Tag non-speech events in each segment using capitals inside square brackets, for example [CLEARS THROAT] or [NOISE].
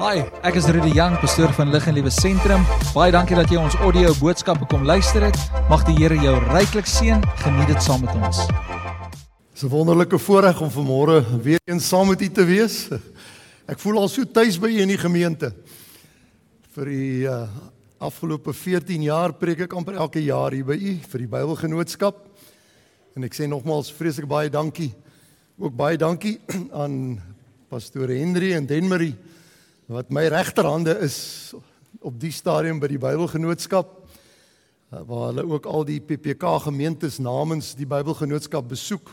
Hi, ek is Rudy Jang, pastoor van Lig en Liewe Sentrum. Baie dankie dat jy ons audio boodskappe kom luister het. Mag die Here jou ryklik seën. Geniet dit saam met ons. Dis 'n wonderlike voorreg om vanmôre weer eens saam met u te wees. Ek voel al so tuis by u in die gemeente. Vir die uh, afgelope 14 jaar preek ek amper elke jaar hier by u vir die Bybelgenootskap. En ek sê nogmaals vreeslik baie dankie. Ook baie dankie aan pastoor Henry en Denmarie wat my regterhande is op die stadium by die Bybelgenootskap uh, waar hulle ook al die PPK gemeentes namens die Bybelgenootskap besoek.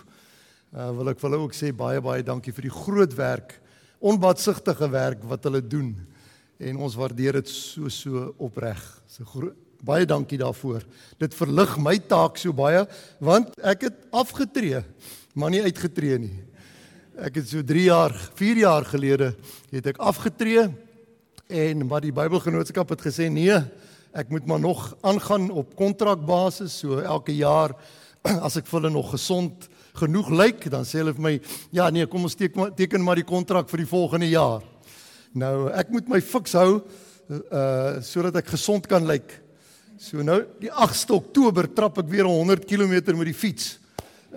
Uh, wil ek vir hulle ook sê baie baie dankie vir die groot werk, onbatsigtige werk wat hulle doen. En ons waardeer dit so so opreg. So baie dankie daarvoor. Dit verlig my taak so baie want ek het afgetree, maar nie uitgetree nie. Ek het so 3 jaar, 4 jaar gelede het ek afgetree en maar die Bybelgenootskap het gesê nee, ek moet maar nog aangaan op kontrakbasis, so elke jaar [CLEARS THROAT] as ek vir hulle nog gesond genoeg lyk, dan sê hulle vir my, ja nee, kom ons teken, teken maar die kontrak vir die volgende jaar. Nou, ek moet my fiks hou uh sodat ek gesond kan lyk. So nou die 8ste Oktober trap ek weer 100 km met die fiets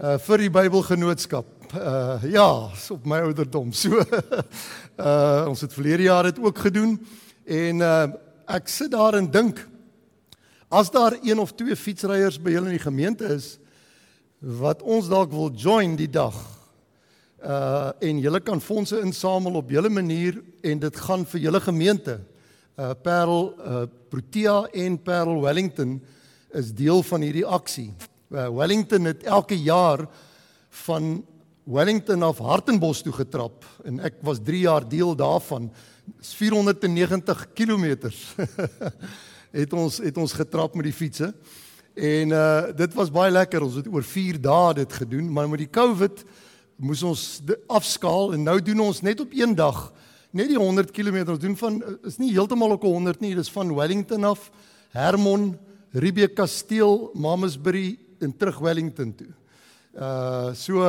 uh vir die Bybelgenootskap uh ja, op my ouderdom. [LAUGHS] So uh ons het verlede jaar dit ook gedoen en uh ek sit daar en dink as daar een of twee fietsryers by julle in die gemeente is wat ons dalk wil join die dag uh en julle kan fondse insamel op julle manier en dit gaan vir julle gemeente. Uh Parel uh Protea en Parel Wellington is deel van hierdie aksie. Uh, Wellington het elke jaar van Wellington af Hartenbos toe getrap en ek was 3 jaar deel daarvan. 490 km [LAUGHS] het ons het ons getrap met die fietsse. En uh dit was baie lekker. Ons het oor 4 dae dit gedoen, maar met die COVID moes ons afskaal en nou doen ons net op een dag net die 100 km. Ons doen van is nie heeltemal ook 100 nie, dis van Wellington af Hermon, Riebeeck Kasteel, Mamasbury en terug Wellington toe. Uh so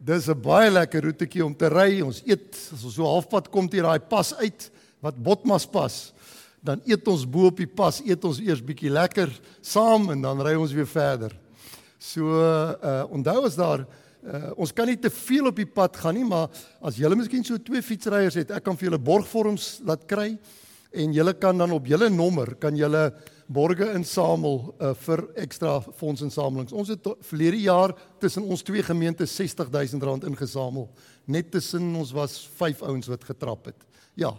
dis 'n baie lekker roetjie om te ry. Ons eet as ons so halfpad kom hier daai pas uit wat Botmas pas. Dan eet ons bo op die pas, eet ons eers bietjie lekker saam en dan ry ons weer verder. So uh onthou as daar uh, ons kan nie te veel op die pad gaan nie, maar as julle miskien so twee fietsryers het, ek kan vir julle borgvorms laat kry en julle kan dan op julle nommer kan julle borge insamel uh, vir ekstra fondsinsamelings. Ons het verlede jaar tussen ons twee gemeentes 60000 rand ingesamel. Net tussen ons was 5 ouens wat getrap het. Ja.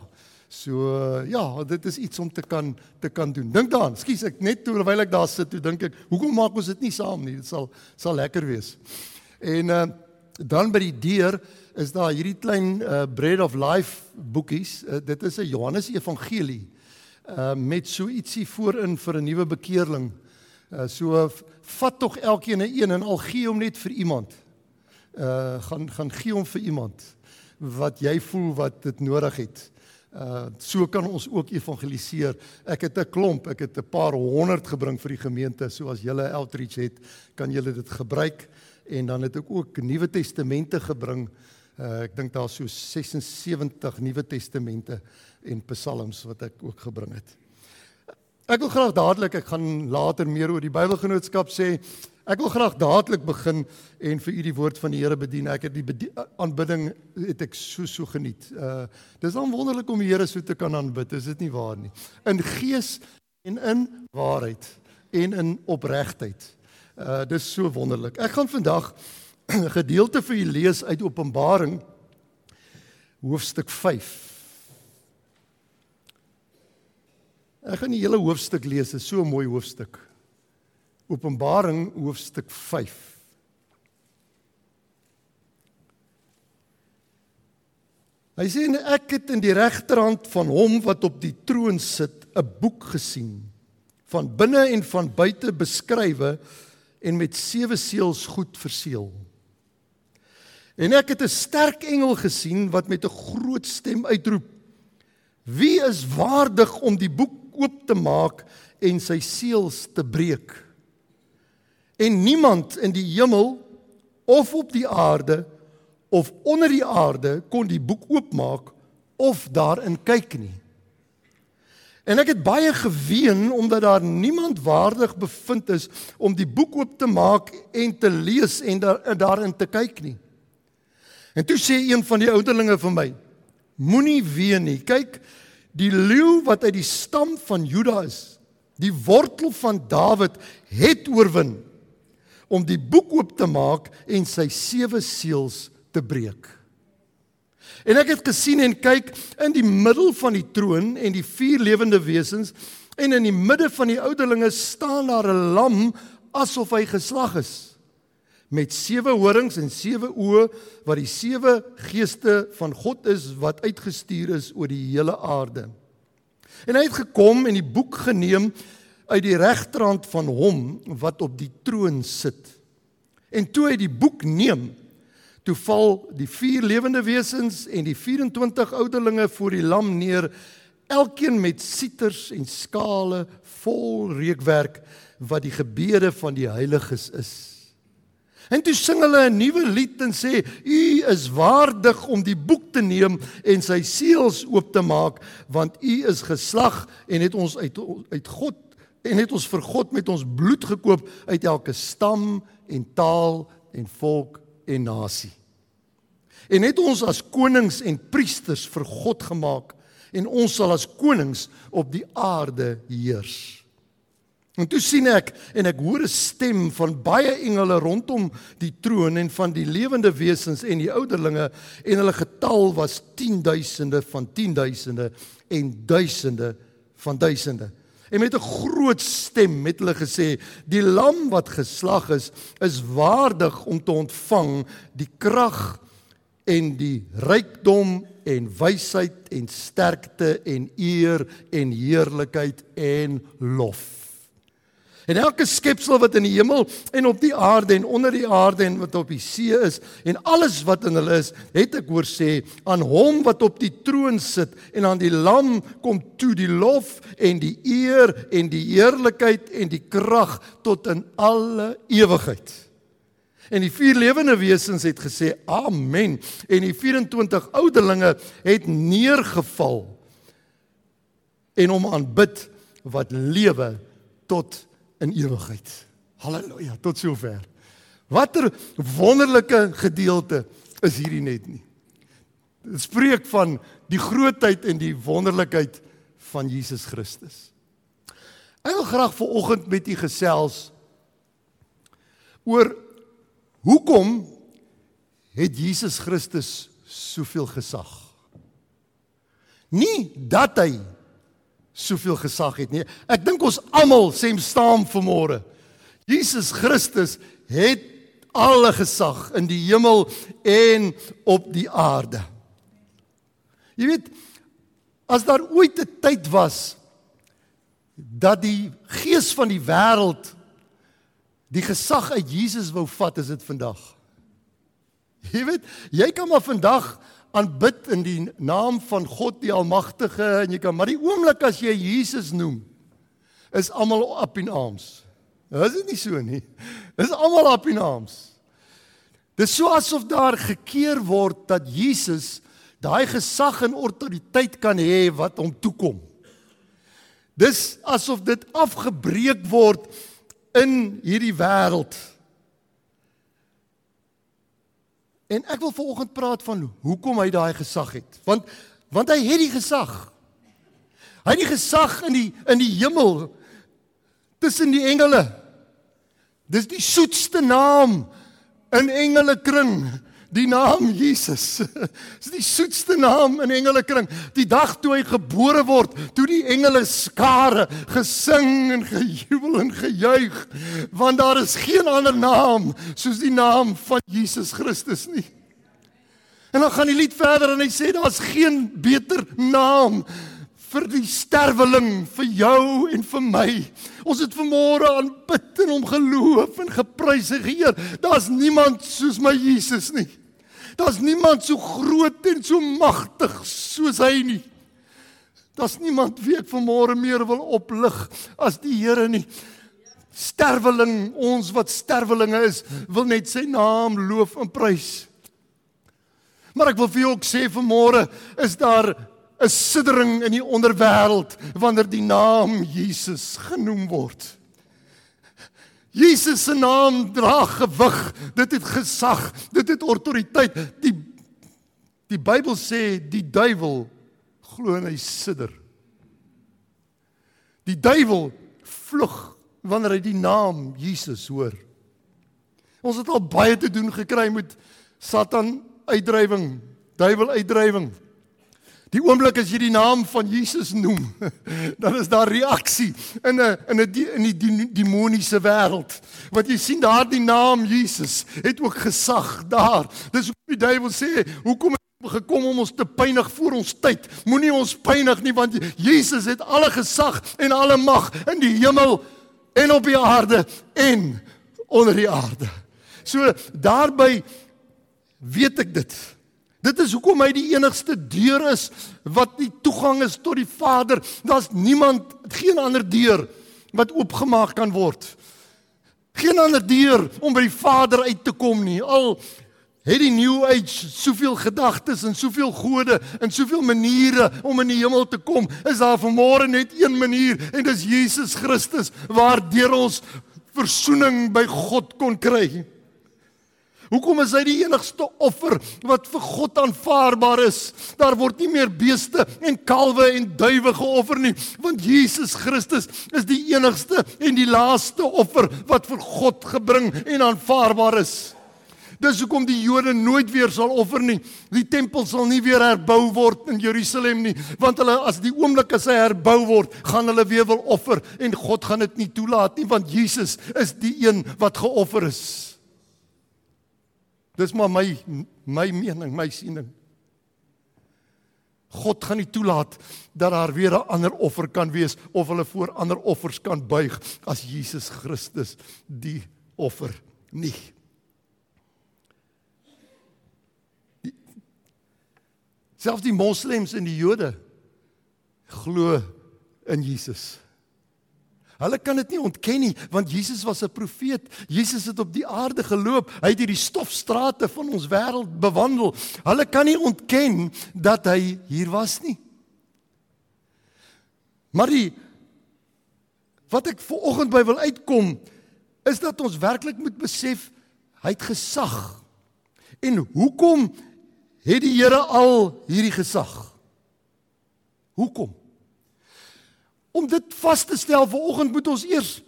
So uh, ja, dit is iets om te kan te kan doen. Dink daaraan. Skus ek net terwyl ek daar sit, toe dink ek, hoekom maak ons dit nie saam nie? Dit sal sal lekker wees. En uh, dan by die deur is daar hierdie klein uh, Bread of Life boekies. Uh, dit is 'n Johannes Evangelie uh met so ietsie voorin vir 'n nuwe bekeerling. Uh so vat tog elkeen 'n een en al gee hom net vir iemand. Uh gaan gaan gee hom vir iemand wat jy voel wat dit nodig het. Uh so kan ons ook evangeliseer. Ek het 'n klomp, ek het 'n paar honderd gebring vir die gemeente. So as julle outreach het, kan julle dit gebruik en dan het ek ook Nuwe Testamente gebring. Uh ek dink daar's so 76 Nuwe Testamente en psalms wat ek ook gebring het. Ek wil graag dadelik, ek gaan later meer oor die Bybelgenootskap sê. Ek wil graag dadelik begin en vir u die woord van die Here bedien. Ek het die aanbidding het ek so so geniet. Uh dis dan wonderlik om die Here so te kan aanbid. Is dit nie waar nie? In gees en in waarheid en in opregtheid. Uh dis so wonderlik. Ek gaan vandag 'n [CLEARS THROAT] gedeelte vir u lees uit Openbaring hoofstuk 5. Ek gaan die hele hoofstuk lees, dit is so 'n mooi hoofstuk. Openbaring hoofstuk 5. Hy sê en ek het in die regterhand van hom wat op die troon sit 'n boek gesien van binne en van buite beskrywe en met sewe seels goed verseël. En ek het 'n sterk engel gesien wat met 'n groot stem uitroep: Wie is waardig om die boek oop te maak en sy seels te breek. En niemand in die hemel of op die aarde of onder die aarde kon die boek oopmaak of daarin kyk nie. En ek het baie geween omdat daar niemand waardig bevind is om die boek oop te maak en te lees en daar, daarin te kyk nie. En toe sê een van die ouderlinge vir my: Moenie ween nie. Kyk, die leeu wat uit die stam van Juda is, die wortel van Dawid, het oorwin om die boek oop te maak en sy sewe seels te breek. En ek het gesien en kyk in die middel van die troon en die vier lewende wesens en in die midde van die ouderlinge staan daar 'n lam asof hy geslag is met sewe horings en sewe oë wat die sewe geeste van God is wat uitgestuur is oor die hele aarde. En hy het gekom en die boek geneem uit die regterhand van hom wat op die troon sit. En toe hy die boek neem, Toe val die vier lewende wesens en die 24 ouderlinge voor die lam neer, elkeen met sieters en skale vol reukwerk wat die gebede van die heiliges is. En toe sing hulle 'n nuwe lied en sê: "U is waardig om die boek te neem en sy seels oop te maak, want U is geslag en het ons uit uit God en het ons vir God met ons bloed gekoop uit elke stam en taal en volk en nasie. En het ons as konings en priesters vir God gemaak en ons sal as konings op die aarde heers. En toe sien ek en ek hoor 'n stem van baie engele rondom die troon en van die lewende wesens en die ouderlinge en hulle getal was 10000de van 10000de en duisende van duisende. En met 'n groot stem het hulle gesê: "Die lam wat geslag is, is waardig om te ontvang die krag en die rykdom en wysheid en sterkte en eer en heerlikheid en lof." En elke skepsel wat in die hemel en op die aarde en onder die aarde en wat op die see is en alles wat in hulle is, het ek hoor sê aan hom wat op die troon sit en aan die lam kom toe die lof en die eer en die heerlikheid en die krag tot in alle ewigheid. En die vier lewende wesens het gesê amen en die 24 ouderlinge het neergeval en hom aanbid wat lewe tot in ewigheid. Halleluja, tot sover. Watter wonderlike gedeelte is hierdie net nie. Dit spreek van die grootheid en die wonderlikheid van Jesus Christus. Ek wil graag vanoggend met u gesels oor hoekom het Jesus Christus soveel gesag? Nie dat hy soveel gesag het nie. Ek dink ons almal sê staan vanmôre. Jesus Christus het alle gesag in die hemel en op die aarde. Jy weet as daar ooit 'n tyd was dat die gees van die wêreld die gesag uit Jesus wou vat, is dit vandag. Jy weet, jy kan maar vandag aanbid in die naam van God die Almagtige en jy kan maar die oomblik as jy Jesus noem is almal op in arms. Is dit nie so nie? Is almal op in arms. Dis so asof daar gekeer word dat Jesus daai gesag en autoriteit kan hê wat hom toekom. Dis asof dit afgebreek word in hierdie wêreld. En ek wil vanoggend praat van hoekom hy daai gesag het. Want want hy het die gesag. Hy het die gesag in die in die hemel tussen die engele. Dis die soetste naam in engele kring. Die naam Jesus. [LAUGHS] Dis die soetste naam in engele kring. Die dag toe hy gebore word, toe die engele skare gesing en gejubel en gejuig, want daar is geen ander naam soos die naam van Jesus Christus nie. En dan gaan die lied verder en hy sê daar's geen beter naam vir die sterweling, vir jou en vir my. Ons het vanmôre aanbid en hom geloof en geprys en geëer. Daar's niemand soos my Jesus nie. Daar's niemand so groot en so magtig soos hy nie. Daar's niemand wie ek vanmôre meer wil oplig as die Here nie. Sterweling, ons wat sterwelinge is, wil net sy naam loof en prys. Maar ek wil vir jou ook sê vanmôre is daar 'n siddering in die onderwêreld wanneer die naam Jesus genoem word. Jesus se naam dra gewig. Dit het gesag. Dit het autoriteit. Die die Bybel sê die duiwel glo en hy sidder. Die duiwel vlug wanneer hy die naam Jesus hoor. Ons het al baie te doen gekry met Satan uitdrywing, duiwel uitdrywing. Die oomblik as jy die naam van Jesus noem, [LAUGHS] dan is daar reaksie in 'n in 'n in die, die demoniese wêreld. Want jy sien daardie naam Jesus het ook gesag daar. Dis hoe die duiwel sê, hoekom gekom om ons te pynig voor ons tyd. Moenie ons pynig nie want Jesus het alle gesag en alle mag in die hemel en op die aarde en onder die aarde. So daarby weet ek dit. Dit is hoekom hy die enigste deur is wat die toegang is tot die Vader. Daar's niemand, geen ander deur wat oopgemaak kan word. Geen ander deur om by die Vader uit te kom nie. Al het die New Age soveel gedagtes en soveel gode en soveel maniere om in die hemel te kom, is daar vanmôre net een manier en dis Jesus Christus waardeur ons verzoening by God kon kry. Hoekom is hy die enigste offer wat vir God aanvaarbaar is? Daar word nie meer beeste en kalwe en duwe geoffer nie, want Jesus Christus is die enigste en die laaste offer wat vir God gebring en aanvaarbaar is. Dis hoekom die Jode nooit weer sal offer nie. Die tempel sal nie weer herbou word in Jerusalem nie, want hulle as die oomblik as hy herbou word, gaan hulle weer wil offer en God gaan dit nie toelaat nie, want Jesus is die een wat geoffer is. Dis maar my my mening, my siening. God gaan nie toelaat dat daar weer 'n ander offer kan wees of hulle voor ander offers kan buig as Jesus Christus die offer nie. Selfs die moslems en die Jode glo in Jesus. Hulle kan dit nie ontken nie want Jesus was 'n profeet. Jesus het op die aarde geloop. Hy het hierdie stofstrate van ons wêreld bewandel. Hulle kan nie ontken dat hy hier was nie. Maar die wat ek ver oggend by wil uitkom is dat ons werklik moet besef hy het gesag. En hoekom het die Here al hierdie gesag? Hoekom? Om dit vas te stel vanoggend moet ons eers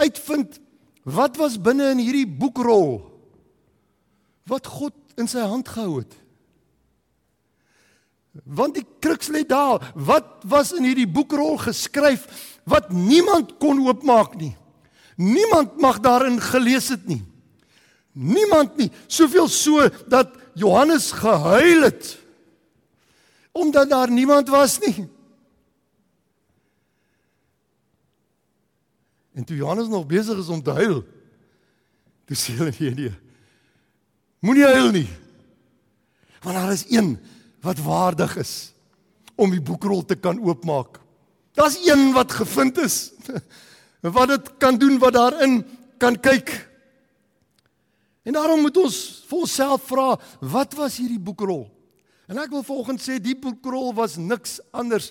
uitvind wat was binne in hierdie boekrol wat God in sy hand gehou het. Want die kruks lê daar, wat was in hierdie boekrol geskryf wat niemand kon oopmaak nie. Niemand mag daarin gelees het nie. Niemand nie, soveel so dat Johannes gehuil het omdat daar niemand was nie. En toe Johannes nog besig is om te huil, toe sê hulle nee nee. Moenie huil nie. Want daar is een wat waardig is om die boekrol te kan oopmaak. Daar's een wat gevind is [LAUGHS] wat dit kan doen wat daarin kan kyk. En daarom moet ons vir onsself vra, wat was hierdie boekrol? En ek wil volgens sê die boekrol was niks anders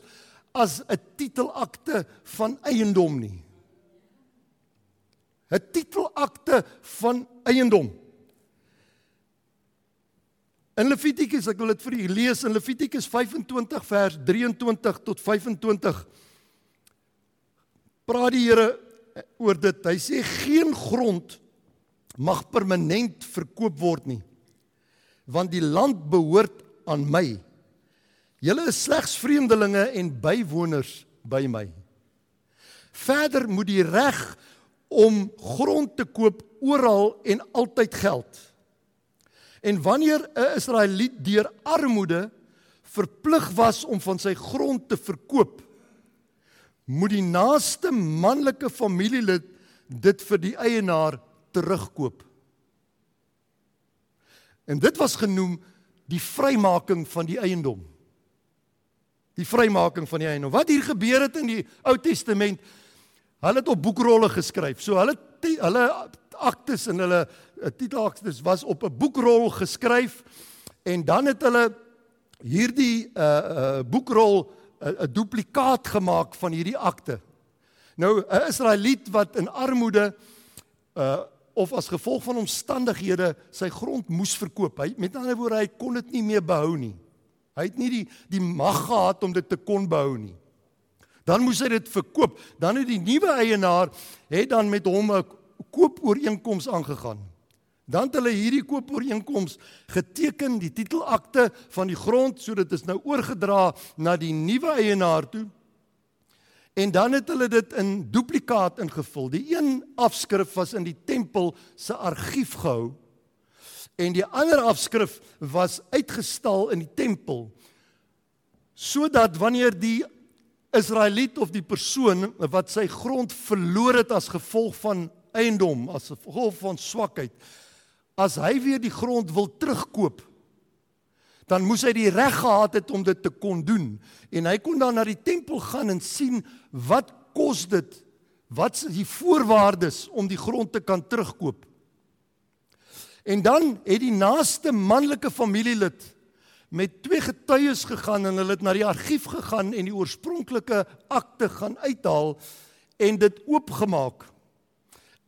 as 'n titelakte van eiendom nie. 'n titelakte van eiendom. In Levitikus, ek wil dit vir u lees in Levitikus 25 vers 23 tot 25. Praat die Here oor dit. Hy sê geen grond mag permanent verkoop word nie. Want die land behoort aan my. Julle is slegs vreemdelinge en bywoners by my. Verder moet die reg om grond te koop oral en altyd geld. En wanneer 'n Israeliet deur armoede verplig was om van sy grond te verkoop, moet die naaste manlike familielid dit vir die eienaar terugkoop. En dit was genoem die vrymaking van die eiendom. Die vrymaking van die eiendom. Wat hier gebeur het in die Ou Testament Hulle het op boekrolle geskryf. So hulle hulle aktes en hulle eh, titelaktes was op 'n boekrol geskryf en dan het hulle hierdie uh uh boekrol 'n uh, duplikaat gemaak van hierdie akte. Nou 'n Israeliet wat in armoede uh of as gevolg van omstandighede sy grond moes verkoop. Hy met ander woorde hy kon dit nie meer behou nie. Hy het nie die die mag gehad om dit te kon behou nie. Dan moes hy dit verkoop. Dan het die nuwe eienaar het dan met hom 'n koopooreenkoms aangegaan. Dan het hulle hierdie koopooreenkoms geteken, die titelakte van die grond, so dit is nou oorgedra na die nuwe eienaar toe. En dan het hulle dit in duplikaat ingevul. Die een afskrif was in die tempel se argief gehou en die ander afskrif was uitgestal in die tempel sodat wanneer die Israeliet of die persoon wat sy grond verloor het as gevolg van eiendom, as gevolg van swakheid, as hy weer die grond wil terugkoop, dan moes hy die reg gehad het om dit te kon doen. En hy kon dan na die tempel gaan en sien wat kos dit? Wat is die voorwaardes om die grond te kan terugkoop? En dan het die naaste manlike familielid met twee getuies gegaan en hulle het na die argief gegaan en die oorspronklike akte gaan uithaal en dit oopgemaak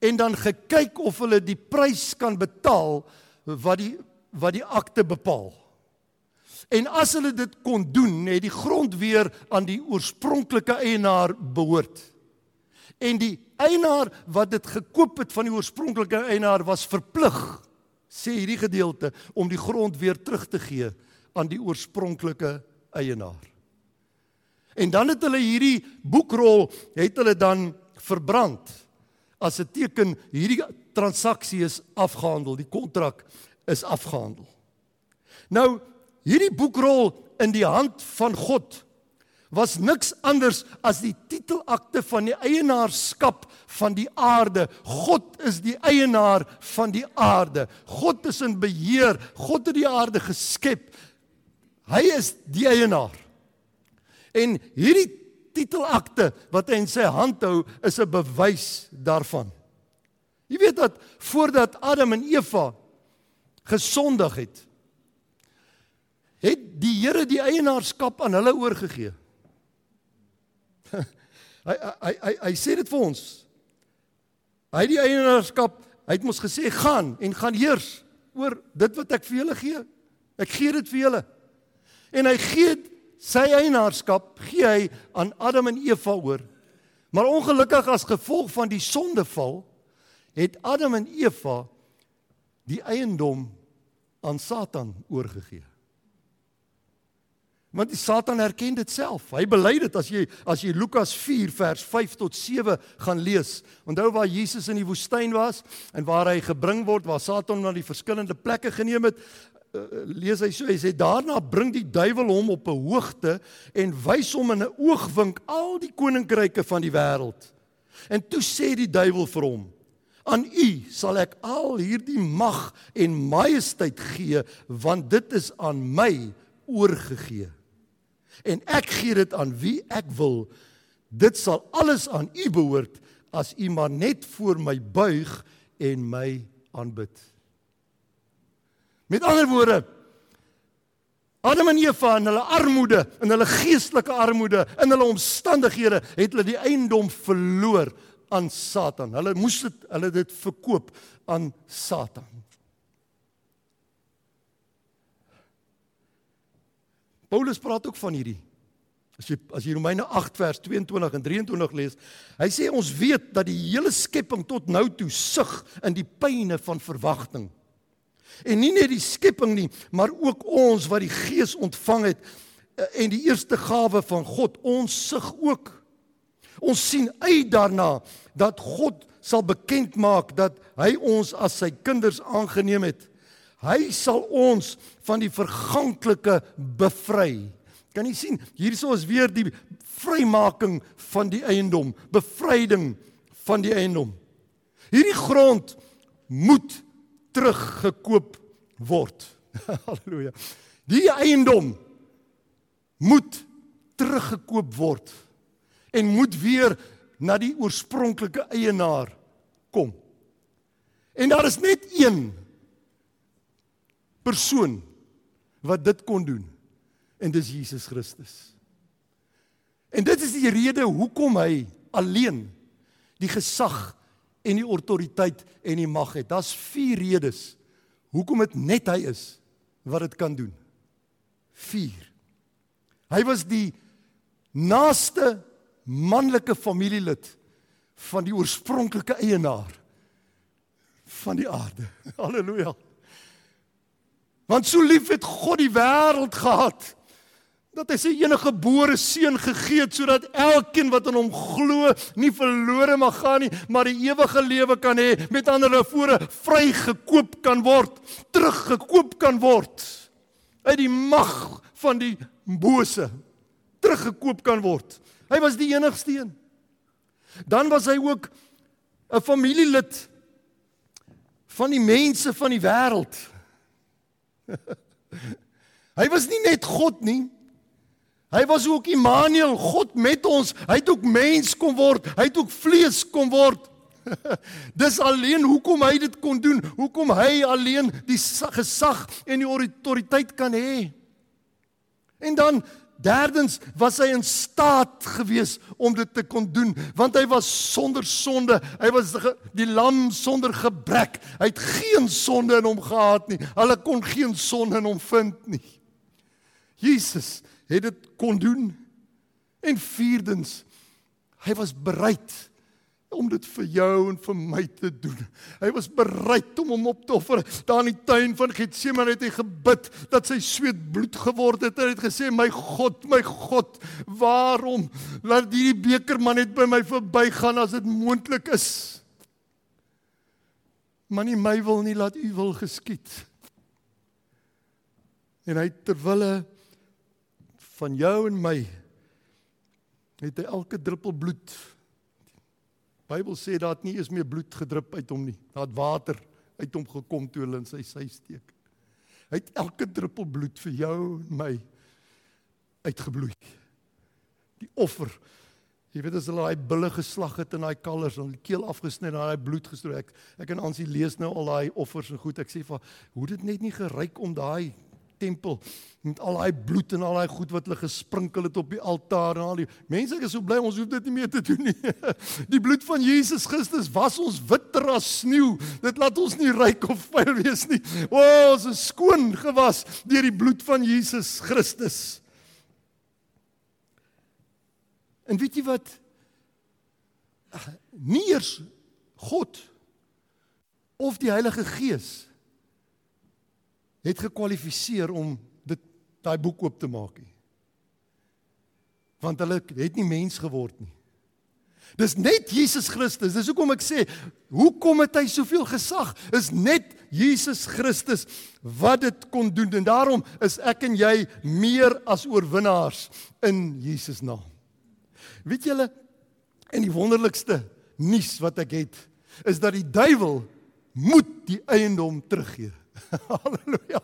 en dan gekyk of hulle die prys kan betaal wat die wat die akte bepaal. En as hulle dit kon doen, het die grond weer aan die oorspronklike eienaar behoort. En die eienaar wat dit gekoop het van die oorspronklike eienaar was verplig, sê hierdie gedeelte, om die grond weer terug te gee aan die oorspronklike eienaar. En dan het hulle hierdie boekrol het hulle dan verbrand as 'n teken hierdie transaksie is afgehandel, die kontrak is afgehandel. Nou, hierdie boekrol in die hand van God was niks anders as die titelakte van die eienaarskap van die aarde. God is die eienaar van die aarde. God is in beheer. God het die aarde geskep. Hy is die eienaar. En hierdie titelakte wat hy in sy hand hou is 'n bewys daarvan. Jy weet dat voordat Adam en Eva gesondig het, het die Here die eienaarskap aan hulle oorgegee. [LAUGHS] hy, hy hy hy sê dit vir ons. Hy die eienaarskap, hy het mos gesê gaan en gaan heers oor dit wat ek vir julle gee. Ek gee dit vir julle. En hy gee sy eienaarskap gee hy aan Adam en Eva oor. Maar ongelukkig as gevolg van die sondeval het Adam en Eva die eiendom aan Satan oorgegee. Want die Satan erken dit self. Hy bely dit as jy as jy Lukas 4 vers 5 tot 7 gaan lees. Onthou waar Jesus in die woestyn was en waar hy gebring word waar Satan na die verskillende plekke geneem het. Eh, lees hy so hy sê daarna bring die duiwel hom op 'n hoogte en wys hom in 'n oogwink al die koninkryke van die wêreld. En toe sê die duiwel vir hom: "Aan u sal ek al hierdie mag en majesteit gee, want dit is aan my oorgegee. En ek gee dit aan wie ek wil. Dit sal alles aan u behoort as u maar net voor my buig en my aanbid." Met ander woorde Adam en Eva in hulle armoede, in hulle geestelike armoede, in hulle omstandighede het hulle die eiendom verloor aan Satan. Hulle moes dit hulle dit verkoop aan Satan. Paulus praat ook van hierdie As jy as jy Romeine 8 vers 22 en 23 lees, hy sê ons weet dat die hele skepping tot nou toe sug in die pyne van verwagting. En nie net die skepping nie, maar ook ons wat die Gees ontvang het eh, en die eerste gawe van God, ons sug ook. Ons sien uit daarna dat God sal bekend maak dat hy ons as sy kinders aangeneem het. Hy sal ons van die verganklike bevry. Kan jy sien? Hierso is weer die vrymaking van die eiendom, bevryding van die eiendom. Hierdie grond moet teruggekoop word. [LAUGHS] Halleluja. Die eiendom moet teruggekoop word en moet weer na die oorspronklike eienaar kom. En daar is net een persoon wat dit kon doen. En dis Jesus Christus. En dit is die rede hoekom hy alleen die gesag en die autoriteit en die mag het. Daar's vier redes hoekom dit net hy is wat dit kan doen. 4. Hy was die naaste manlike familielid van die oorspronklike eienaar van die aarde. [LAUGHS] Halleluja. Want so lief het God die wêreld gehad dat hy sy enige gebore seun gegee het sodat elkeen wat aan hom glo nie verlore mag gaan nie, maar die ewige lewe kan hê. Met ander woorde, vrygekoop kan word, teruggekoop kan word uit die mag van die bose, teruggekoop kan word. Hy was die enigste een. Dan was hy ook 'n familielid van die mense van die wêreld. [LAUGHS] hy was nie net God nie, Hy was ook Immanuel, God met ons. Hy het ook mens kom word. Hy het ook vlees kom word. [LAUGHS] Dis alleen hoekom hy dit kon doen. Hoekom hy alleen die gesag en die autoriteit kan hê. En dan derdens was hy in staat gewees om dit te kon doen want hy was sonder sonde. Hy was die lam sonder gebrek. Hy het geen sonde in hom gehad nie. Hulle kon geen sonde in hom vind nie. Jesus het dit kon doen. En vierdens, hy was bereid om dit vir jou en vir my te doen. Hy was bereid om hom op te offer. Daar in die tuin van Getsemane het hy gebid dat sy sweet bloed geword het. Hy het gesê: "My God, my God, waarom laat hierdie beker maar net by my verbygaan as dit moontlik is?" Maar nie my wil nie, laat U wil geskied. En hy terwyl hy van jou en my het hy elke druppel bloed. Die Bybel sê daar het nie eens meer bloed gedrup uit hom nie. Daar het water uit hom gekom toe hulle in sy sy steek. Hy het elke druppel bloed vir jou en my uitgebloei. Die offer. Jy weet as hulle daai bulle geslag het en daai kalvers en die keel afgesny en daai bloed gestrooi. Ek ek en Ansie lees nou al daai offers en goed. Ek sê vir hoe dit net nie geryk om daai tempel met al daai bloed en al daai goed wat hulle gesprinkel het op die altaar en al die mense is so bly ons hoef dit nie meer te doen nie. [LAUGHS] Die bloed van Jesus Christus was ons witter as sneeu. Dit laat ons nie ryk of vuil wees nie. O, ons is skoon gewas deur die bloed van Jesus Christus. En weet jy wat? Nie eers God of die Heilige Gees het gekwalifiseer om dit daai boek oop te maak nie. Want hulle het nie mens geword nie. Dis net Jesus Christus. Dis hoekom ek sê, hoekom het hy soveel gesag? Is net Jesus Christus wat dit kon doen en daarom is ek en jy meer as oorwinnaars in Jesus naam. Weet julle en die wonderlikste nuus wat ek het is dat die duiwel moet die eiendom teruggee. [LAUGHS] Halleluja.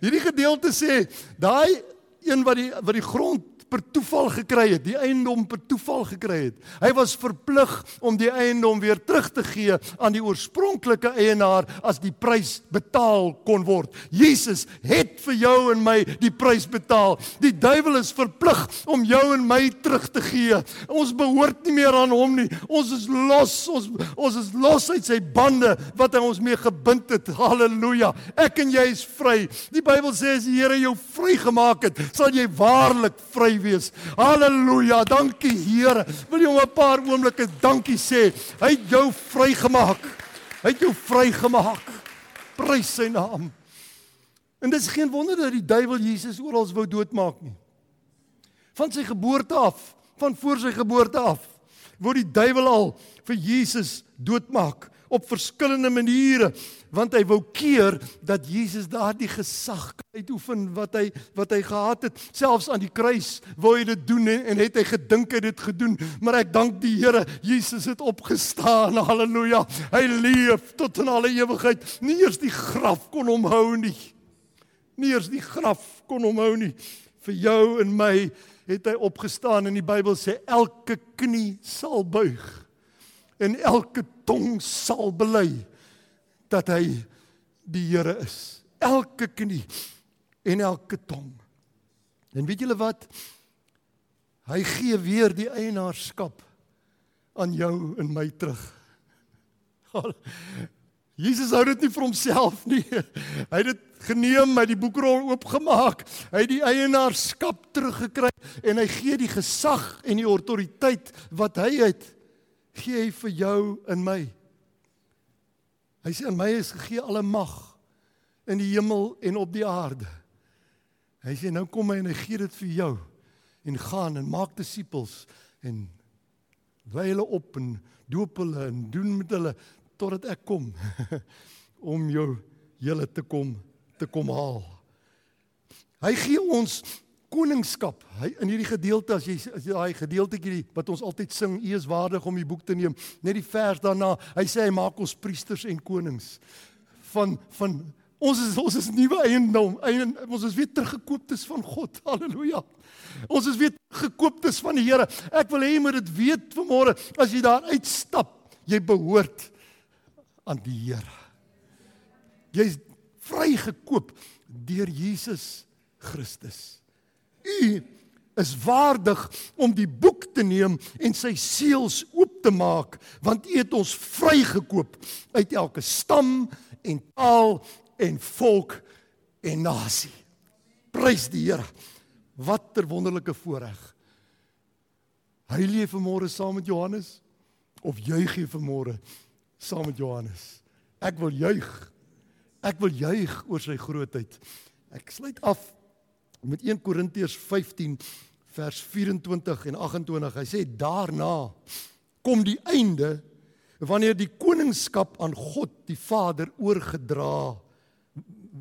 Hierdie gedeelte sê daai een wat die wat die grond per toeval gekry het, die eiendom per toeval gekry het. Hy was verplig om die eiendom weer terug te gee aan die oorspronklike eienaar as die prys betaal kon word. Jesus het vir jou en my die prys betaal. Die duiwel is verplig om jou en my terug te gee. Ons behoort nie meer aan hom nie. Ons is los. Ons ons is los uit sy bande wat hy ons mee gebind het. Halleluja. Ek en jy is vry. Die Bybel sê as die Here jou vrygemaak het, sal jy waarlik vry wees. Halleluja. Dankie Here. Wil jy hom 'n paar oomblikke dankie sê? Hy het jou vrygemaak. Hy het jou vrygemaak. Prys sy naam. En dis geen wonder dat die duiwel Jesus oral wou doodmaak nie. Van sy geboorte af, van voor sy geboorte af, wou die duiwel al vir Jesus doodmaak op verskillende maniere want hy wou keer dat Jesus daardie gesag uitoefen wat hy wat hy gehad het. Selfs aan die kruis wou hy dit doen en, en het hy gedink hy dit gedoen. Maar ek dank die Here Jesus het opgestaan. [LAUGHS] Haleluja hy leef tot in alle ewigheid. Nie eers die graf kon hom hou nie. Nie eers die graf kon hom hou nie. Vir jou en my het hy opgestaan en die Bybel sê elke knie sal buig en elke tong sal bely dat hy die Here is. Elke knie en elke tong. En weet julle wat? Hy gee weer die eienaarskap aan jou en my terug. Jesus hou dit nie vir homself nie. Hy het dit geneem, hy het die boekrol oopgemaak. Hy het die eienaarskap teruggekry en hy gee die gesag en die autoriteit wat hy het gee hy vir jou en my. Hy sê aan my is gegee alle mag in die hemel en op die aarde. Hy sê nou kom hy en hy gee dit vir jou en gaan en maak disippels en wy hulle op en doop hulle en doen met hulle totdat ek kom [LAUGHS] om jou julle te kom te kom haal. Hy gee ons koningskap. Hy in hierdie gedeelte as jy as jy daai gedeeltetjie wat ons altyd sing, U is waardig om die boek te neem, net die vers daarna, hy sê hy maak ons priesters en konings van van ons is ons is nuwe eiendom. Eien, ons is weer teruggekooptes van God. [LAUGHS] Halleluja. Ons is weer gekooptes van die Here. Ek wil hê jy moet dit weet vanmôre as jy daar uitstap, jy behoort aan die Here. Jy's vrygekoop deur Jesus Christus. U is waardig om die boek te neem en sy seels oop te maak want u het ons vrygekoop uit elke stam en taal en volk en nasie. Prys die Here. Wat 'n wonderlike voorreg. Hy leef vanmôre saam met Johannes of juig hy vanmôre saam met Johannes. Ek wil juig. Ek wil juig oor sy grootheid. Ek sluit af met 1 Korintiërs 15 vers 24 en 28. Hy sê daarna kom die einde wanneer die koningskap aan God die Vader oorgedra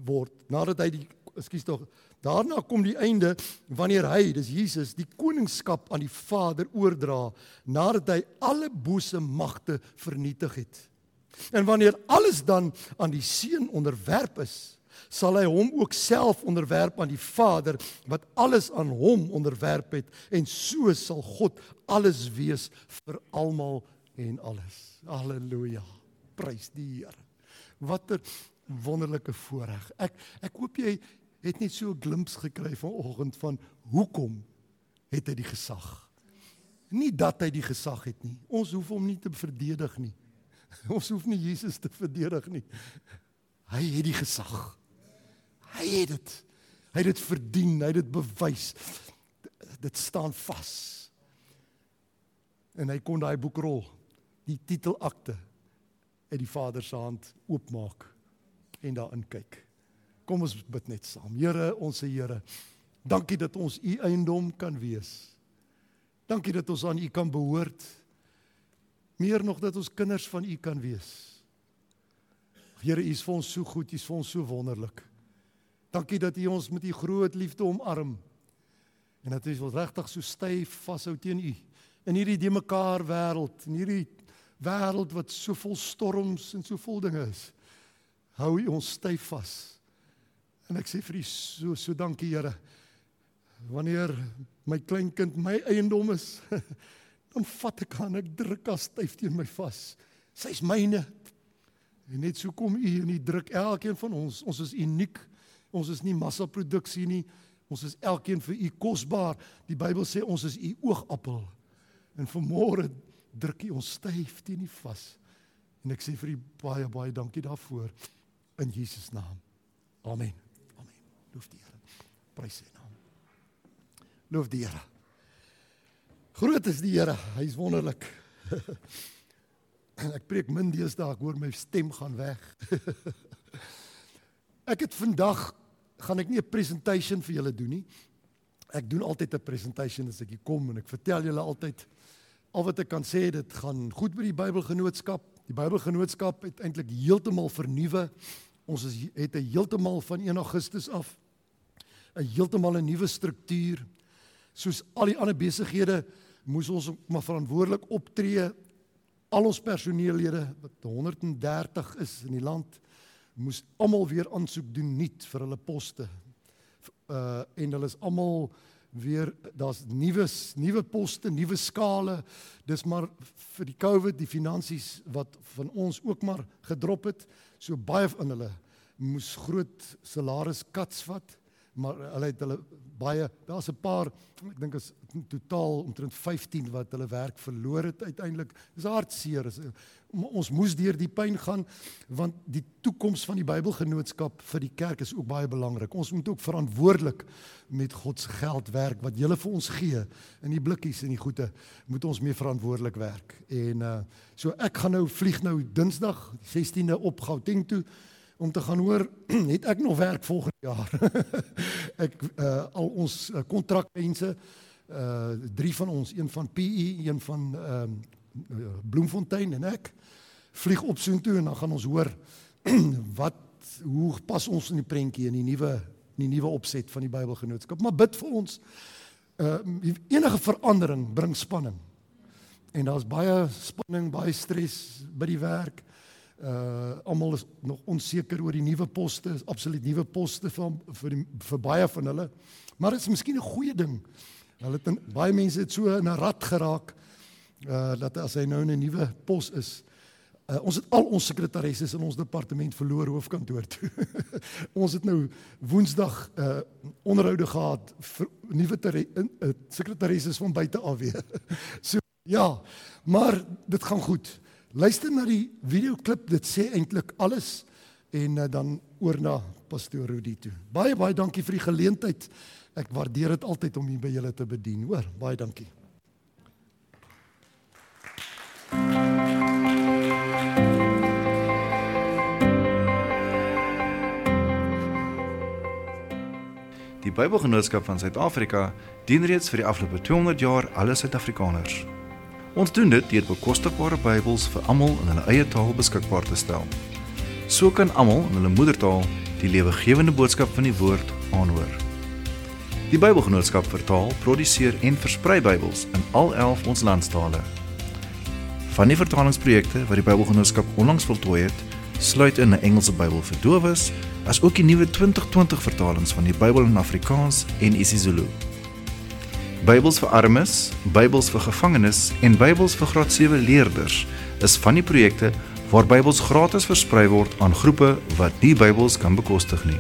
word. Nadat hy die ekskuus tog daarna kom die einde wanneer hy, dis Jesus, die koningskap aan die Vader oordra nadat hy alle bose magte vernietig het. En wanneer alles dan aan die seun onderwerp is, sal hy hom ook self onderwerp aan die Vader wat alles aan hom onderwerp het en so sal God alles wees vir almal en alles. Halleluja. Prys die Here. Watter wonderlike voorreg. Ek ek hoop jy het net so 'n glimps gekry vanoggend van hoekom het hy die gesag. Nie dat hy die gesag het nie. Ons hoef hom nie te verdedig nie. [LAUGHS] Ons hoef nie Jesus te verdedig nie. Hy het die gesag. Hy het dit. Hy het dit verdien, hy het dit bewys. Dit staan vas. En hy kon daai boekrol, die titelakte uit die Vader se hand oopmaak en daarin kyk. Kom ons bid net saam. Here, ons Here, dankie dat ons u eiendom kan wees. Dankie dat ons aan u kan behoort. Meer nog dat ons kinders van u kan wees. Here, u is vir ons so goed, u is vir ons so wonderlik. Dankie dat U ons met U groot liefde omarm. En dat U ons regtig so styf vashou teen U in hierdie de mekaar wêreld, in hierdie wêreld wat so vol storms en so vol dinge is. Hou U ons styf vas. En ek sê vir U so so dankie Here. Wanneer my kleinkind my eiendom is, [LAUGHS] dan vat ek aan ek druk as styf teen my vas. Sy's myne. En net so kom U en U druk elkeen van ons. Ons is uniek. Ons is nie massaproduksie nie. Ons is elkeen vir u kosbaar. Die Bybel sê ons is u oogappel. En vanmôre druk u ons styf teen u vas. En ek sê vir u baie baie dankie daarvoor in Jesus naam. Amen. Amen. Loof die Here. Prys sy naam. Loof die Here. Groot is die Here. Hy's wonderlik. [LAUGHS] ek preek min deesdae, ek hoor my stem gaan weg. [LAUGHS] ek het vandag gaan ek nie 'n presentation vir julle doen nie. Ek doen altyd 'n presentation as ek hier kom en ek vertel julle altyd al wat ek kan sê dit gaan goed met die Bybelgenootskap. Die Bybelgenootskap het eintlik heeltemal vernuwe. Ons is het 'n heeltemal van 1 Augustus af 'n heeltemal 'n nuwe struktuur. Soos al die ander besighede moes ons maar verantwoordelik optree. Al ons personeellede wat 130 is in die land moes almal weer aansoek doen nuut vir hulle poste. Uh en hulle is almal weer daar's nuwe nuwe poste, nuwe skale. Dis maar vir die COVID, die finansies wat van ons ook maar gedrop het. So baie van hulle moes groot salaris cuts vat, maar hulle het hulle baie daar's 'n paar ek dink is totaal omtrent 15 wat hulle werk verloor het uiteindelik. Dis hartseer. Is, ons moes deur die pyn gaan want die toekoms van die Bybelgenootskap vir die kerk is ook baie belangrik. Ons moet ook verantwoordelik met God se geld werk wat julle vir ons gee in die blikkies en die goede moet ons mee verantwoordelik werk. En uh so ek gaan nou vlieg nou Dinsdag 16de op Gauteng toe om te gaan hoor [CLEARS THROAT] het ek nog werk volgende [LAUGHS] jaar. ek uh al ons kontrakmense uh, uh drie van ons, een van PE, een van ehm uh, Bloemfontein en ek vlieg op soontoe en dan gaan ons hoor [CLEARS THROAT] wat hoe pas ons in die prentjie in die nuwe in die nuwe opset van die Bybelgenootskap. Maar bid vir ons. Uh enige verandering bring spanning. En daar's baie spanning, baie stres by die werk. Uh almal is nog onseker oor die nuwe poste, absoluut nuwe poste vir vir, die, vir baie van hulle. Maar dit is miskien 'n goeie ding. Hulle het in, baie mense het so in 'n rad geraak uh dat as hy nou 'n nuwe pos is, Uh, ons het al ons sekretarisse in ons departement verloor hoofkantoor toe. [LAUGHS] ons het nou Woensdag uh onderhoude gehad vir nuwe uh, sekretarisse van buite af weer. [LAUGHS] so ja, maar dit gaan goed. Luister na die videoklip, dit sê eintlik alles en uh, dan oor na pastoor Rudi toe. Baie baie dankie vir die geleentheid. Ek waardeer dit altyd om hier by julle te bedien, hoor. Baie dankie. Die Bybelgenootskap van Suid-Afrika dien reeds vir die afgelope 200 jaar alle Suid-Afrikaners. Ons doen dit deur bekostigbare Bybels vir almal in hulle eie taal beskikbaar te stel. So kan almal in hulle moedertaal die lewegewende boodskap van die woord aanhoor. Die Bybelgenootskap vertaal, produseer en versprei Bybels in al 11 ons landstale. Van die vertalingsprojekte wat die Bybelgenootskap onlangs voltooi het, sluit in 'n Engelse Bybel vir dowes as ook die nuwe 2020 vertalings van die Bybel in Afrikaans en isiZulu. Bybels vir armes, Bybels vir gevangenes en Bybels vir graad 7 leerders is van die projekte waar Bybels gratis versprei word aan groepe wat die Bybels kan bekostig nie.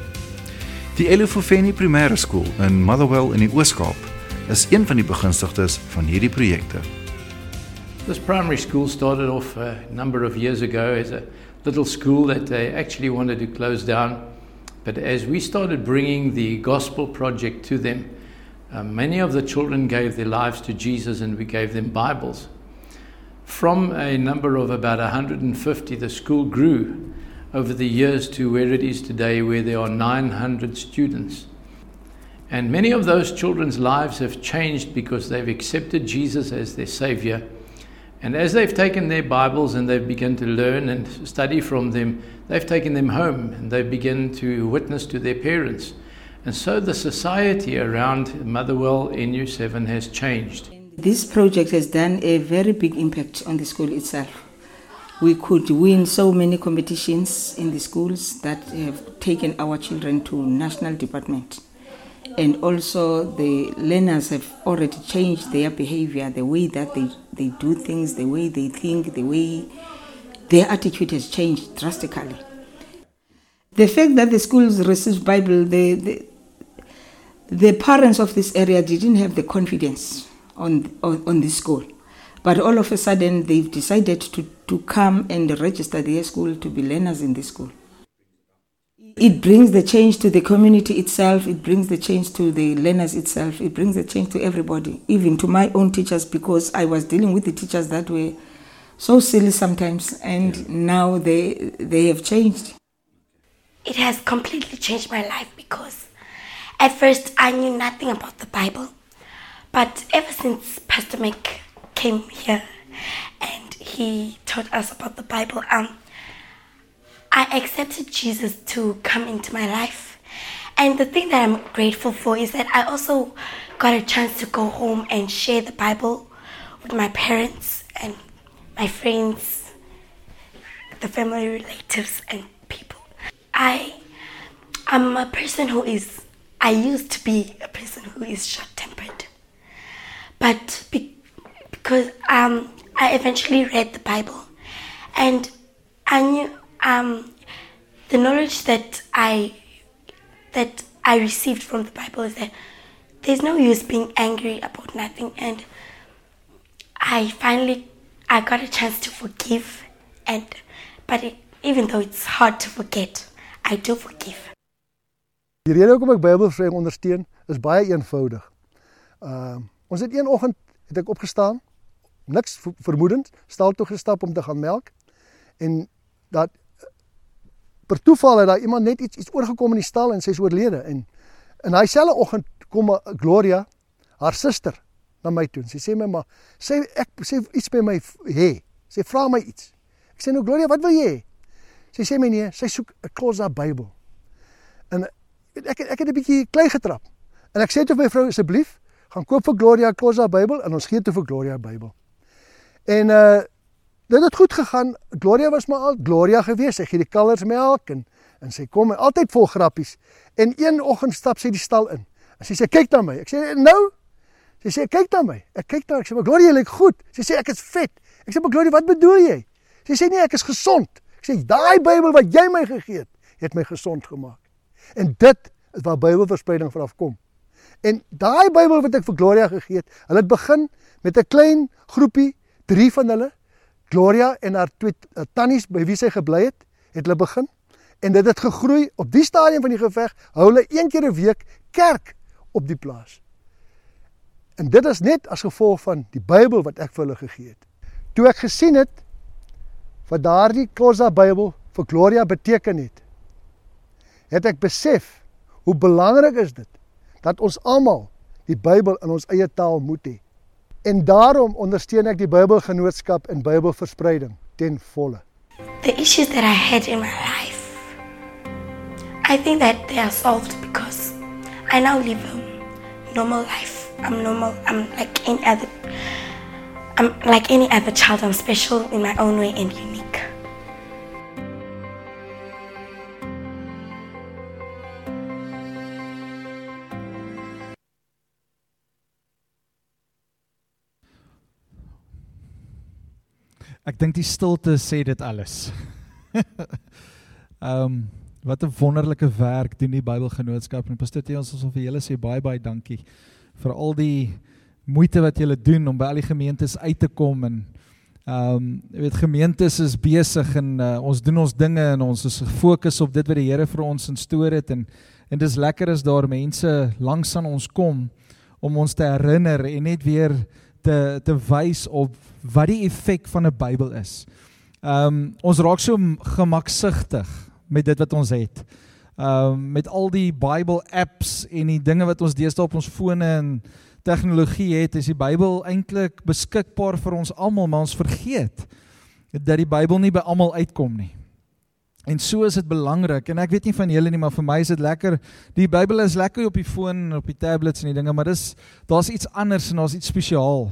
Die Elofofeni Primêre Skool in Motherwell in die Oos-Kaap is een van die begunstigdes van hierdie projekte. This primary school started off a number of years ago as a little school that they actually wanted to close down. But as we started bringing the gospel project to them, uh, many of the children gave their lives to Jesus and we gave them Bibles. From a number of about 150, the school grew over the years to where it is today, where there are 900 students. And many of those children's lives have changed because they've accepted Jesus as their Savior and as they've taken their Bibles and they've begun to learn and study from them, they've taken them home and they begin to witness to their parents. And so the society around Motherwell NU7 has changed. This project has done a very big impact on the school itself. We could win so many competitions in the schools that have taken our children to national department. and also the learners have already changed their behavior, the way that they, they do things, the way they think, the way their attitude has changed drastically. The fact that the schools receive Bible, the, the, the parents of this area didn't have the confidence on, on, on this school. But all of a sudden, they've decided to, to come and register their school to be learners in this school. It brings the change to the community itself, it brings the change to the learners itself, it brings the change to everybody, even to my own teachers, because I was dealing with the teachers that were so silly sometimes, and yeah. now they, they have changed. It has completely changed my life because at first I knew nothing about the Bible, but ever since Pastor Mick came here and he taught us about the Bible, um, I accepted Jesus to come into my life. And the thing that I'm grateful for is that I also got a chance to go home and share the Bible with my parents and my friends, the family relatives and people. I am a person who is I used to be a person who is short-tempered. But be, because um, I eventually read the Bible and I knew um, the knowledge that I that I received from the Bible is that there's no use being angry about nothing. And I finally, I got a chance to forgive. And, but it, even though it's hard to forget, I do forgive. Die rede hoekom ek Bybelvreem ondersteun is baie eenvoudig. Ehm uh, ons het een oggend het ek opgestaan, niks vermoedend, stal toe gestap om te gaan melk en dat per toeval het daar iemand net iets iets oorgekom in die stal en sy is oorlede en in daai selfde oggend kom Gloria, haar suster, na my toe. Sy sê my maar sê ek sê iets by my hê. Sy vra my iets. Ek sê nou Gloria, wat wil jy hê? Sy sê my nee, sy soek 'n Klosa Bybel. En ek ek het 'n bietjie klei getrap. En ek sê vir my vrou asseblief, gaan koop vir Gloria 'n Klosa Bybel en ons gee toe vir Gloria Bybel. En uh dit het goed gegaan. Gloria was maar al Gloria gewees. Sy gee die kalvers melk en en sy kom altyd vol grappies. En een oggend stap sy die stal in. En sy sê kyk na my. Ek sê nou. Sy sê kyk na my. Ek kyk na ek sê maar Gloria lyk goed. Sy sê ek is vet. Ek sê maar Gloria, wat bedoel jy? Sy sê nee, ek is gesond. Ek sê daai Bybel wat jy my gegee het, het my gesond gemaak. En dit is waar Bybelverspreiding vanaf kom. En daai Bybel wat ek vir Gloria gegee het, hulle het begin met 'n klein groepie, drie van hulle, Gloria en haar twee uh, tannies by wie sy gebly het, het hulle begin en dit het gegroei. Op die stadium van die geveg hou hulle een keer 'n week kerk op die plaas. En dit is net as gevolg van die Bybel wat ek vir hulle gegee het. Toe ek gesien het wat daardie Klosa Bybel vir Gloria beteken het, het ek besef hoe belangrik is dit dat ons almal die Bybel in ons eie taal moet hê. En daarom ondersteun ek die Bybelgenootskap en Bybelverspreiding ten volle. The issues that I had in my life, I think that they are solved because I now live a normal life. I'm normal. I'm like any other. I'm like any other child. I'm special in my own way and unique. Ek dink die stilte sê dit alles. [LAUGHS] Ehm um, wat 'n wonderlike werk doen die Bybelgenootskap en Pastor Theo ons wil vir julle sê baie baie dankie vir al die moeite wat julle doen om by al die gemeentes uit te kom en ehm um, jy weet gemeentes is besig en uh, ons doen ons dinge en ons is gefokus op dit wat die Here vir ons instoor het en en dis lekker as daar mense langs aan ons kom om ons te herinner en net weer te te wys op wat die effek van 'n Bybel is. Ehm um, ons raak so gemaksigtig met dit wat ons het. Ehm um, met al die Bible apps en die dinge wat ons deesdae op ons fone en tegnologie het, is die Bybel eintlik beskikbaar vir ons almal, maar ons vergeet dat die Bybel nie by almal uitkom nie. En so is dit belangrik en ek weet nie van julle nie maar vir my is dit lekker. Die Bybel is lekker op die foon en op die tablets en die dinge, maar dis daar's iets anders en daar's iets spesiaal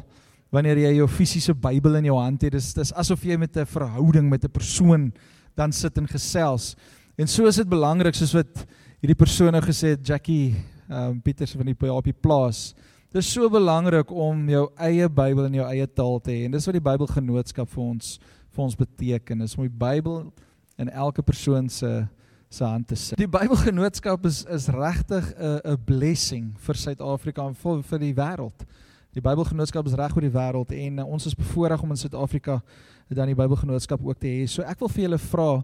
wanneer jy jou fisiese Bybel in jou hand het. Dis dis asof jy met 'n verhouding met 'n persoon dan sit en gesels. En so is dit belangrik soos wat hierdie persoon nou gesê het Jackie ehm um, Pieters van die op die plaas. Dis so belangrik om jou eie Bybel in jou eie taal te hê en dis wat die Bybelgenootskap vir ons vir ons beteken. Dis om die Bybel in elke persoon se se hand te sit. Die Bybelgenootskap is is regtig 'n 'n blessing vir Suid-Afrika en vir vir die wêreld. Die Bybelgenootskap is reg oor die wêreld en uh, ons is bevoorreg om in Suid-Afrika dan die Bybelgenootskap ook te hê. So ek wil vir julle vra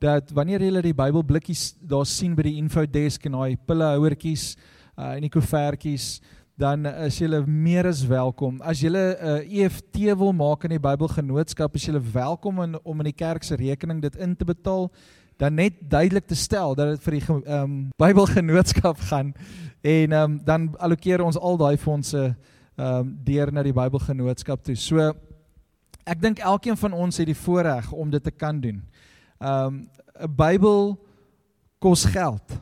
dat wanneer julle die Bybelblikkies daar sien by die info desk en daai pillehouertjies uh, en die koevertjies dan is julle meer as welkom. As julle 'n uh, EFT wil maak in die Bybelgenootskap, is julle welkom in, om in die kerk se rekening dit in te betaal. Dan net duidelik te stel dat dit vir die ehm um, Bybelgenootskap [LAUGHS] gaan en ehm um, dan allokeer ons al daai fondse ehm um, deur na die Bybelgenootskap toe. So ek dink elkeen van ons het die voorreg om dit te kan doen. Ehm um, 'n Bybel kos geld.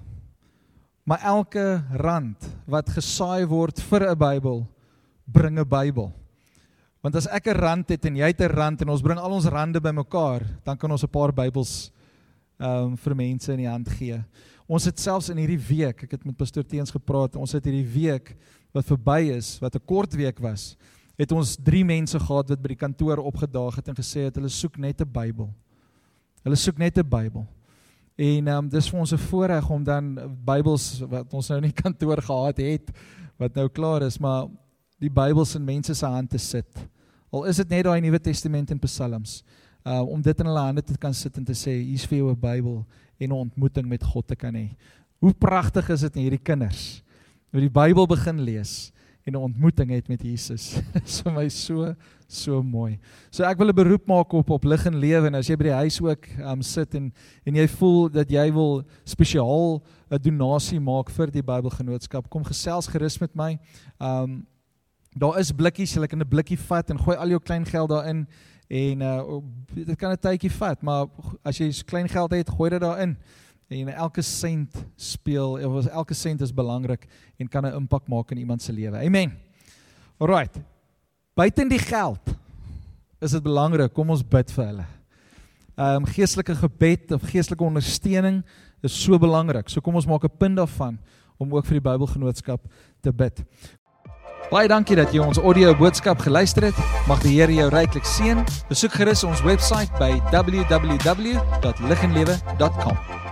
Maar elke rand wat gesaai word vir 'n Bybel, bring 'n Bybel. Want as ek 'n rand het en jy het 'n rand en ons bring al ons rande bymekaar, dan kan ons 'n paar Bybels ehm um, vir mense in die hand gee. Ons het selfs in hierdie week, ek het met pastoor Teens gepraat, ons het hierdie week wat verby is, wat 'n kort week was, het ons 3 mense gehad wat by die kantoor opgedaag het en gesê het hulle soek net 'n Bybel. Hulle soek net 'n Bybel. En ehm um, dis vir ons 'n voorreg om dan Bybels wat ons nou in die [LAUGHS] kantoor gehad het wat nou klaar is, maar die Bybels in mense se hande sit. Al is dit net daai Nuwe Testament en Psalms. Uh om dit in hulle hande te kan sit en te sê hier's vir jou 'n Bybel en 'n ontmoeting met God te kan hê. Hoe pragtig is dit hierdie kinders wat die Bybel begin lees en 'n ontmoeting het met Jesus. [LAUGHS] Dit is vir my so so mooi. So ek wil 'n beroep maak op op lig en lewe en as jy by die huis ook um sit en en jy voel dat jy wil spesiaal 'n donasie maak vir die Bybelgenootskap, kom gesels gerus met my. Um daar is blikkies, jy kan 'n blikkie vat en gooi al jou klein geld daarin en uh dit kan 'n tydjie vat, maar as jy klein geld het, gooi dit daarin en elke sent speel of elke sent is belangrik en kan 'n impak maak in iemand se lewe. Amen. Alraight. Buiten die geld is dit belangrik kom ons bid vir hulle. Ehm um, geestelike gebed of geestelike ondersteuning is so belangrik. So kom ons maak 'n punt daarvan om ook vir die Bybelgenootskap te bid. Baie dankie dat jy ons audio boodskap geluister het. Mag die Here jou ryklik seën. Besoek gerus ons webwerf by www.liginlewe.com.